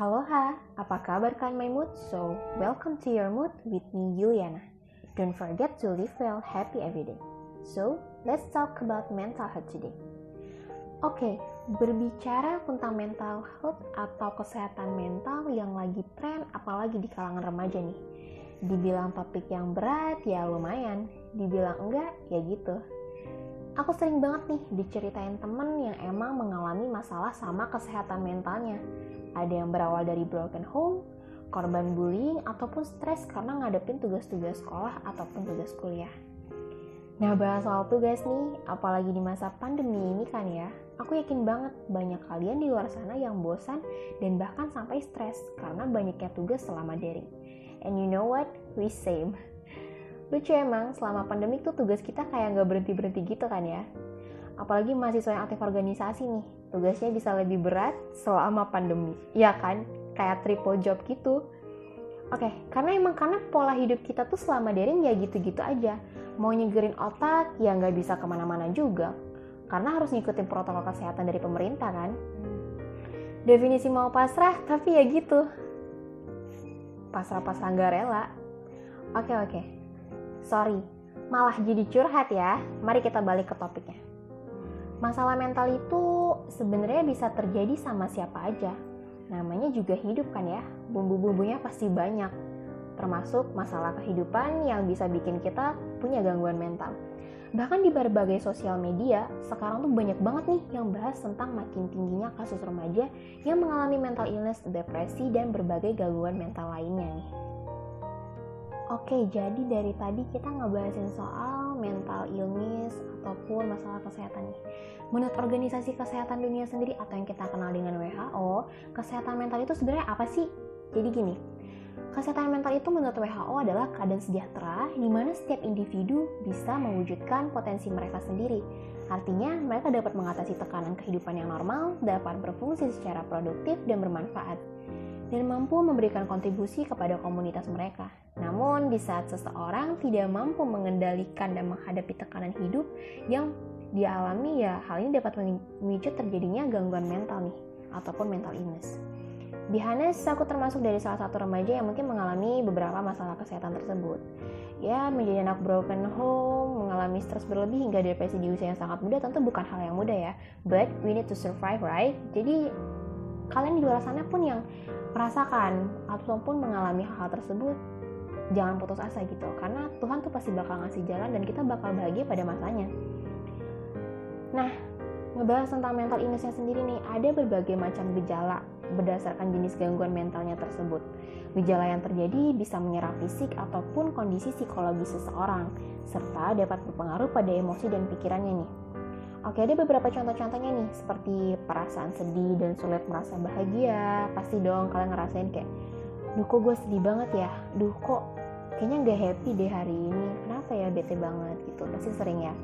Aloha, apa kabar kalian my mood? So, welcome to your mood with me Juliana. Don't forget to live well, happy every day. So, let's talk about mental health today. Oke, berbicara tentang mental health atau kesehatan mental yang lagi tren apalagi di kalangan remaja nih. Dibilang topik yang berat ya lumayan, dibilang enggak ya gitu. Aku sering banget nih diceritain temen yang emang mengalami masalah sama kesehatan mentalnya. Ada yang berawal dari broken home, korban bullying, ataupun stres karena ngadepin tugas-tugas sekolah ataupun tugas kuliah. Nah bahas soal tugas nih, apalagi di masa pandemi ini kan ya, aku yakin banget banyak kalian di luar sana yang bosan dan bahkan sampai stres karena banyaknya tugas selama daring. And you know what? We same. Lucu emang, selama pandemi tuh tugas kita kayak nggak berhenti-berhenti gitu kan ya. Apalagi mahasiswa yang aktif organisasi nih, tugasnya bisa lebih berat selama pandemi. Ya kan? Kayak triple job gitu. Oke, karena emang karena pola hidup kita tuh selama daring ya gitu-gitu aja. Mau nyegerin otak, ya nggak bisa ke mana-mana juga. Karena harus ngikutin protokol kesehatan dari pemerintah kan. Definisi mau pasrah, tapi ya gitu. Pasrah-pasrah nggak rela. Oke, oke. Sorry, malah jadi curhat ya. Mari kita balik ke topiknya. Masalah mental itu sebenarnya bisa terjadi sama siapa aja. Namanya juga hidup kan ya, bumbu-bumbunya pasti banyak. Termasuk masalah kehidupan yang bisa bikin kita punya gangguan mental. Bahkan di berbagai sosial media, sekarang tuh banyak banget nih yang bahas tentang makin tingginya kasus remaja yang mengalami mental illness, depresi, dan berbagai gangguan mental lainnya nih. Oke, jadi dari tadi kita ngebahasin soal mental illness ataupun masalah kesehatan nih. Menurut Organisasi Kesehatan Dunia sendiri atau yang kita kenal dengan WHO, kesehatan mental itu sebenarnya apa sih? Jadi gini, kesehatan mental itu menurut WHO adalah keadaan sejahtera di mana setiap individu bisa mewujudkan potensi mereka sendiri. Artinya, mereka dapat mengatasi tekanan kehidupan yang normal, dapat berfungsi secara produktif dan bermanfaat dan mampu memberikan kontribusi kepada komunitas mereka. Namun, di saat seseorang tidak mampu mengendalikan dan menghadapi tekanan hidup yang dialami, ya hal ini dapat memicu terjadinya gangguan mental nih, ataupun mental illness. Bihanes, aku termasuk dari salah satu remaja yang mungkin mengalami beberapa masalah kesehatan tersebut. Ya, menjadi anak broken home, mengalami stres berlebih hingga depresi di usia yang sangat muda tentu bukan hal yang mudah ya. But we need to survive, right? Jadi, kalian di luar sana pun yang merasakan ataupun mengalami hal, hal tersebut jangan putus asa gitu. Karena Tuhan tuh pasti bakal ngasih jalan dan kita bakal bahagia pada masanya. Nah ngebahas tentang mental illnessnya sendiri nih ada berbagai macam gejala berdasarkan jenis gangguan mentalnya tersebut. Gejala yang terjadi bisa menyerang fisik ataupun kondisi psikologis seseorang serta dapat berpengaruh pada emosi dan pikirannya nih Oke, ada beberapa contoh-contohnya nih, seperti perasaan sedih dan sulit merasa bahagia. Pasti dong kalian ngerasain kayak, duh kok gue sedih banget ya, duh kok kayaknya gak happy deh hari ini, kenapa ya bete banget gitu, pasti sering ya.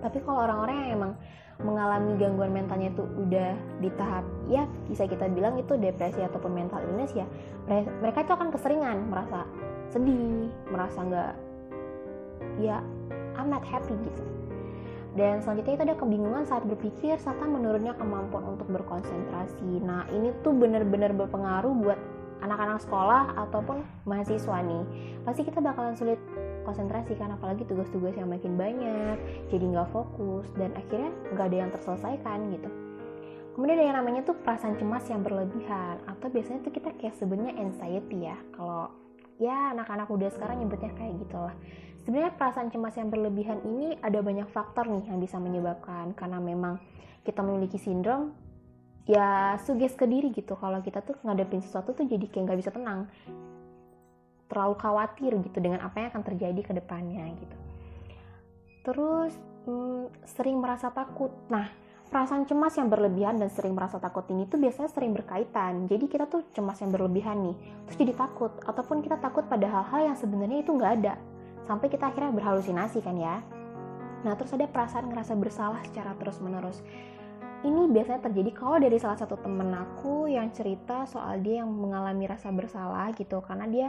Tapi kalau orang-orang yang emang mengalami gangguan mentalnya itu udah di tahap ya bisa kita bilang itu depresi ataupun mental illness ya mereka itu akan keseringan merasa sedih merasa nggak ya I'm not happy gitu dan selanjutnya itu ada kebingungan saat berpikir serta menurunnya kemampuan untuk berkonsentrasi. Nah, ini tuh benar-benar berpengaruh buat anak-anak sekolah ataupun mahasiswa nih. Pasti kita bakalan sulit konsentrasi kan apalagi tugas-tugas yang makin banyak, jadi nggak fokus dan akhirnya nggak ada yang terselesaikan gitu. Kemudian ada yang namanya tuh perasaan cemas yang berlebihan atau biasanya tuh kita kayak sebenarnya anxiety ya. Kalau ya anak-anak udah sekarang nyebutnya kayak gitu lah sebenarnya perasaan cemas yang berlebihan ini ada banyak faktor nih yang bisa menyebabkan. Karena memang kita memiliki sindrom ya suges ke diri gitu. Kalau kita tuh ngadepin sesuatu tuh jadi kayak nggak bisa tenang. Terlalu khawatir gitu dengan apa yang akan terjadi ke depannya gitu. Terus hmm, sering merasa takut. Nah perasaan cemas yang berlebihan dan sering merasa takut ini tuh biasanya sering berkaitan. Jadi kita tuh cemas yang berlebihan nih. Terus jadi takut. Ataupun kita takut pada hal-hal yang sebenarnya itu nggak ada sampai kita akhirnya berhalusinasi kan ya. Nah, terus ada perasaan ngerasa bersalah secara terus-menerus. Ini biasanya terjadi kalau dari salah satu temen aku yang cerita soal dia yang mengalami rasa bersalah gitu. Karena dia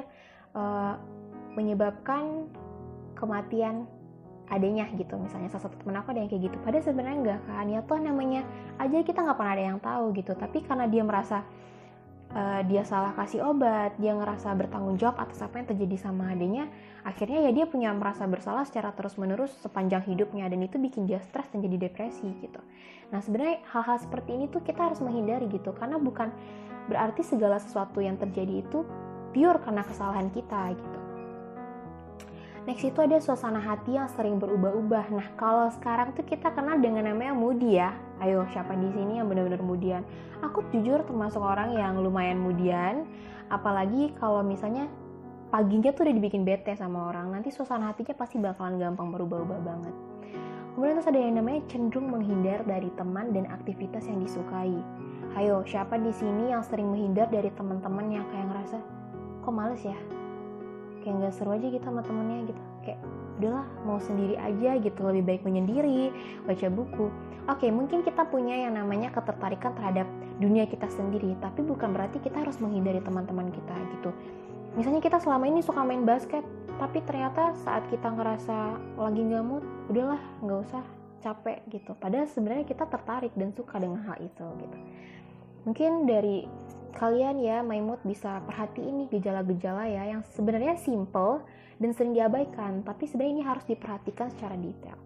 uh, menyebabkan kematian adanya gitu. Misalnya salah satu temen aku ada yang kayak gitu. Padahal sebenarnya enggak kan. Ya tuh namanya aja kita nggak pernah ada yang tahu gitu. Tapi karena dia merasa uh, dia salah kasih obat, dia ngerasa bertanggung jawab atas apa yang terjadi sama adanya, akhirnya ya dia punya merasa bersalah secara terus-menerus sepanjang hidupnya dan itu bikin dia stres dan jadi depresi gitu. Nah sebenarnya hal-hal seperti ini tuh kita harus menghindari gitu karena bukan berarti segala sesuatu yang terjadi itu pure karena kesalahan kita gitu. Next itu ada suasana hati yang sering berubah-ubah. Nah, kalau sekarang tuh kita kenal dengan namanya moody ya. Ayo, siapa di sini yang benar-benar mudian? Aku jujur termasuk orang yang lumayan mudian, apalagi kalau misalnya paginya tuh udah dibikin bete sama orang, nanti suasana hatinya pasti bakalan gampang berubah-ubah banget. Kemudian terus ada yang namanya cenderung menghindar dari teman dan aktivitas yang disukai. Ayo, siapa di sini yang sering menghindar dari teman-teman yang kayak ngerasa, kok males ya? Kayak nggak seru aja gitu sama temennya gitu. Kayak udahlah mau sendiri aja gitu lebih baik menyendiri baca buku. Oke mungkin kita punya yang namanya ketertarikan terhadap dunia kita sendiri tapi bukan berarti kita harus menghindari teman-teman kita gitu. Misalnya kita selama ini suka main basket tapi ternyata saat kita ngerasa lagi nggak mood udahlah nggak usah capek gitu. Padahal sebenarnya kita tertarik dan suka dengan hal itu gitu. Mungkin dari kalian ya Maimut bisa perhatiin nih gejala-gejala ya yang sebenarnya simple dan sering diabaikan, tapi sebenarnya ini harus diperhatikan secara detail.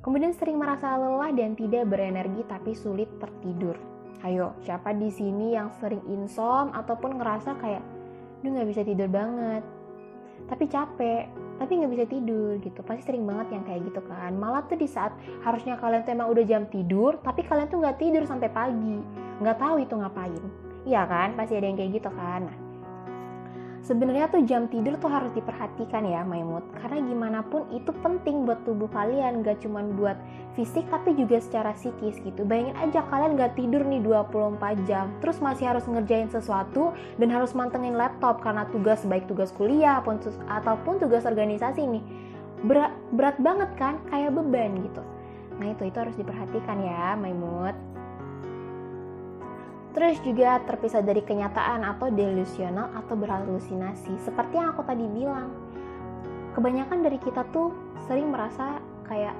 Kemudian sering merasa lelah dan tidak berenergi tapi sulit tertidur. Ayo, siapa di sini yang sering insom ataupun ngerasa kayak, duh nggak bisa tidur banget, tapi capek, tapi nggak bisa tidur gitu. Pasti sering banget yang kayak gitu kan. Malah tuh di saat harusnya kalian tuh emang udah jam tidur, tapi kalian tuh nggak tidur sampai pagi, nggak tahu itu ngapain Iya kan, pasti ada yang kayak gitu kan. Nah, sebenarnya tuh jam tidur tuh harus diperhatikan ya Maimut. Karena gimana pun itu penting buat tubuh kalian. Gak cuma buat fisik tapi juga secara psikis gitu. Bayangin aja kalian gak tidur nih 24 jam. Terus masih harus ngerjain sesuatu dan harus mantengin laptop karena tugas baik tugas kuliah ataupun tugas organisasi nih berat, berat banget kan? Kayak beban gitu. Nah itu itu harus diperhatikan ya Maimut Terus juga terpisah dari kenyataan atau delusional atau berhalusinasi. Seperti yang aku tadi bilang, kebanyakan dari kita tuh sering merasa kayak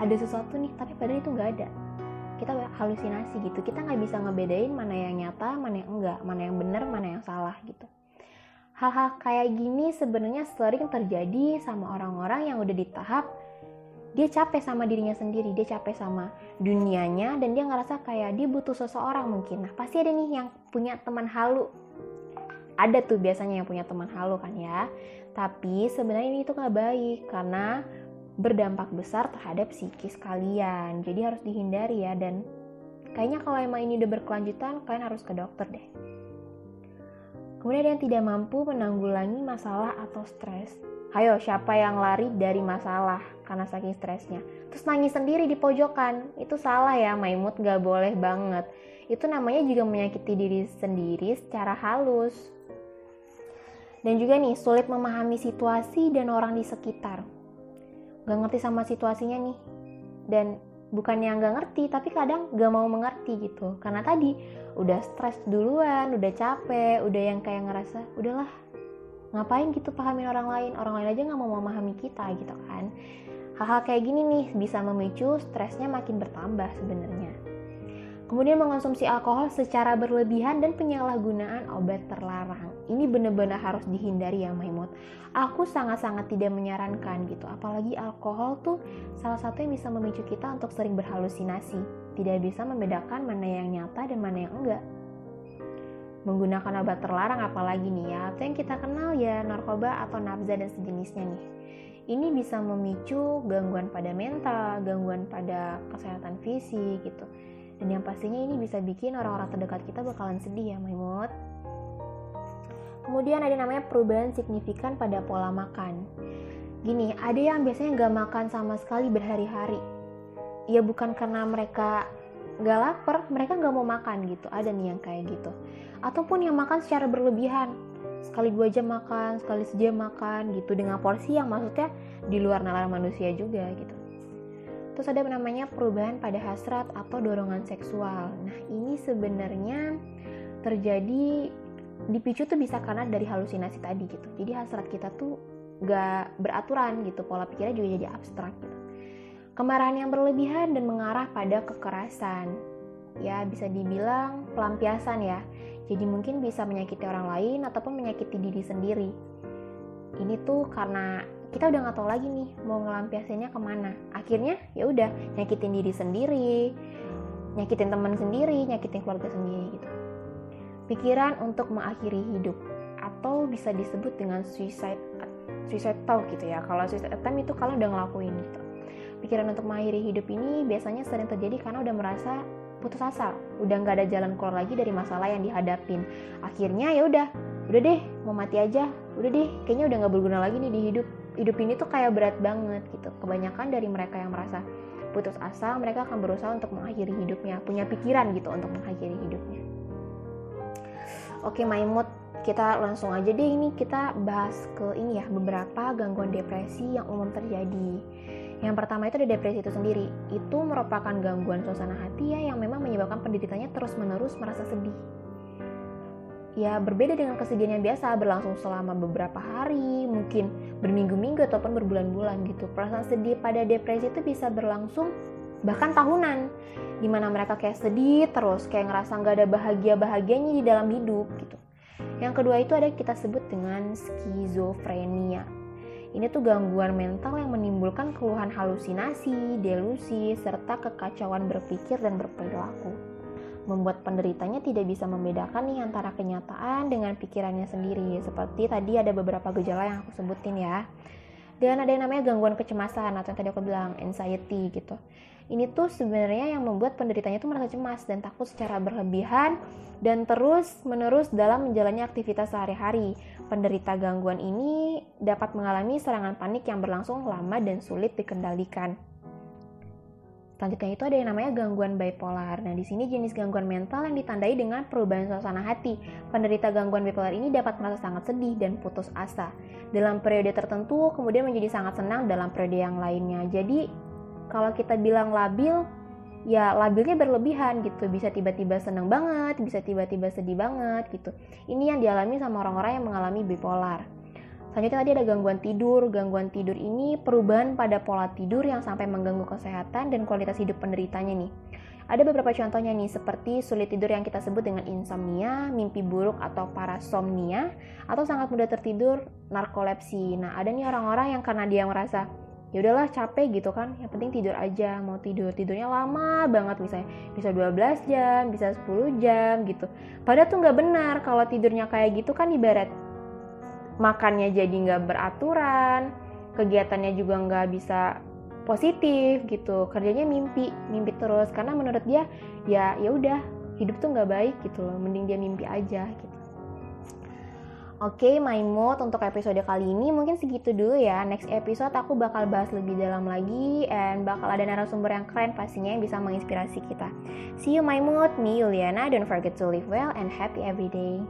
ada sesuatu nih, tapi padahal itu nggak ada. Kita halusinasi gitu. Kita nggak bisa ngebedain mana yang nyata, mana yang enggak, mana yang benar, mana yang salah gitu. Hal-hal kayak gini sebenarnya sering terjadi sama orang-orang yang udah di tahap dia capek sama dirinya sendiri, dia capek sama dunianya dan dia ngerasa kayak dia butuh seseorang mungkin. Nah, pasti ada nih yang punya teman halu. Ada tuh biasanya yang punya teman halu kan ya. Tapi sebenarnya ini tuh nggak baik karena berdampak besar terhadap psikis kalian. Jadi harus dihindari ya dan kayaknya kalau emang ini udah berkelanjutan kalian harus ke dokter deh. Kemudian ada yang tidak mampu menanggulangi masalah atau stres. Hayo, siapa yang lari dari masalah karena saking stresnya? Terus nangis sendiri di pojokan. Itu salah ya, Maimut gak boleh banget. Itu namanya juga menyakiti diri sendiri secara halus. Dan juga nih, sulit memahami situasi dan orang di sekitar. Gak ngerti sama situasinya nih. Dan bukan yang gak ngerti, tapi kadang gak mau mengerti gitu. Karena tadi udah stres duluan, udah capek, udah yang kayak ngerasa, udahlah ngapain gitu pahamin orang lain orang lain aja nggak mau memahami kita gitu kan hal-hal kayak gini nih bisa memicu stresnya makin bertambah sebenarnya. Kemudian mengonsumsi alkohol secara berlebihan dan penyalahgunaan obat terlarang. Ini benar-benar harus dihindari ya Maimut. Aku sangat-sangat tidak menyarankan gitu. Apalagi alkohol tuh salah satu yang bisa memicu kita untuk sering berhalusinasi. Tidak bisa membedakan mana yang nyata dan mana yang enggak. Menggunakan obat terlarang apalagi nih ya atau yang kita kenal ya narkoba atau nafza dan sejenisnya nih ini bisa memicu gangguan pada mental, gangguan pada kesehatan fisik gitu. Dan yang pastinya ini bisa bikin orang-orang terdekat kita bakalan sedih ya Maimut. Kemudian ada namanya perubahan signifikan pada pola makan. Gini, ada yang biasanya nggak makan sama sekali berhari-hari. Ya bukan karena mereka nggak lapar, mereka nggak mau makan gitu. Ada nih yang kayak gitu ataupun yang makan secara berlebihan sekali dua jam makan sekali sejam makan gitu. Dengan porsi yang maksudnya di luar nalar manusia juga gitu. Terus ada namanya perubahan pada hasrat atau dorongan seksual. Nah ini sebenarnya terjadi dipicu tuh bisa karena dari halusinasi tadi gitu. Jadi hasrat kita tuh gak beraturan gitu. Pola pikirnya juga jadi abstrak gitu. Kemarahan yang berlebihan dan mengarah pada kekerasan. Ya bisa dibilang pelampiasan ya Jadi mungkin bisa menyakiti orang lain ataupun menyakiti diri sendiri. Ini tuh karena kita udah nggak tahu lagi nih mau ngelampiasinnya ke mana. Akhirnya ya udah nyakitin diri sendiri, nyakitin teman sendiri, nyakitin keluarga sendiri gitu. Pikiran untuk mengakhiri hidup atau bisa disebut dengan suicide suicide thought gitu ya. Kalau suicide attempt itu kalau udah ngelakuin gitu. Pikiran untuk mengakhiri hidup ini biasanya sering terjadi karena udah merasa putus asa, udah nggak ada jalan keluar lagi dari masalah yang dihadapin. Akhirnya ya udah, udah deh mau mati aja, udah deh kayaknya udah nggak berguna lagi nih di hidup. Hidup ini tuh kayak berat banget gitu. Kebanyakan dari mereka yang merasa putus asa, mereka akan berusaha untuk mengakhiri hidupnya, punya pikiran gitu untuk mengakhiri hidupnya. Oke, my mood kita langsung aja deh ini kita bahas ke ini ya beberapa gangguan depresi yang umum terjadi. Yang pertama itu ada depresi itu sendiri. Itu merupakan gangguan suasana hati ya yang memang menyebabkan penderitanya terus-menerus merasa sedih. Ya berbeda dengan kesedihan yang biasa berlangsung selama beberapa hari, mungkin berminggu-minggu ataupun berbulan-bulan gitu. Perasaan sedih pada depresi itu bisa berlangsung bahkan tahunan di mana mereka kayak sedih terus kayak ngerasa nggak ada bahagia bahagianya di dalam hidup gitu yang kedua itu ada kita sebut dengan skizofrenia. Ini tuh gangguan mental yang menimbulkan keluhan halusinasi, delusi, serta kekacauan berpikir dan berperilaku. Membuat penderitanya tidak bisa membedakan nih antara kenyataan dengan pikirannya sendiri. Seperti tadi ada beberapa gejala yang aku sebutin ya. Dan ada yang namanya gangguan kecemasan atau yang tadi aku bilang anxiety gitu ini tuh sebenarnya yang membuat penderitanya tuh merasa cemas dan takut secara berlebihan dan terus menerus dalam menjalani aktivitas sehari-hari. Penderita gangguan ini dapat mengalami serangan panik yang berlangsung lama dan sulit dikendalikan. Selanjutnya itu ada yang namanya gangguan bipolar. Nah, di sini jenis gangguan mental yang ditandai dengan perubahan suasana hati. Penderita gangguan bipolar ini dapat merasa sangat sedih dan putus asa. Dalam periode tertentu, kemudian menjadi sangat senang dalam periode yang lainnya. Jadi, kalau kita bilang labil ya labilnya berlebihan gitu. Bisa tiba-tiba seneng banget bisa tiba-tiba sedih banget gitu. Ini yang dialami sama orang-orang yang mengalami bipolar. Selanjutnya tadi ada gangguan tidur. Gangguan tidur ini perubahan pada pola tidur yang sampai mengganggu kesehatan dan kualitas hidup penderitanya nih. Ada beberapa contohnya nih seperti sulit tidur yang kita sebut dengan insomnia, mimpi buruk atau parasomnia, atau sangat mudah tertidur narkolepsi. Nah, ada nih orang-orang yang karena dia merasa ya udahlah capek gitu kan. Yang penting tidur aja mau tidur. Tidurnya lama banget misalnya bisa 12 jam bisa 10 jam gitu. Padahal tuh nggak benar kalau tidurnya kayak gitu kan ibarat makannya jadi nggak beraturan kegiatannya juga nggak bisa positif gitu. Kerjanya mimpi mimpi terus. Karena menurut dia ya ya udah hidup tuh nggak baik gitu loh. Mending dia mimpi aja gitu Oke, okay, my mood untuk episode kali ini mungkin segitu dulu ya. Next episode aku bakal bahas lebih dalam lagi and bakal ada narasumber yang keren pastinya yang bisa menginspirasi kita. See you my mood, me Yuliana. Don't forget to live well and happy every day.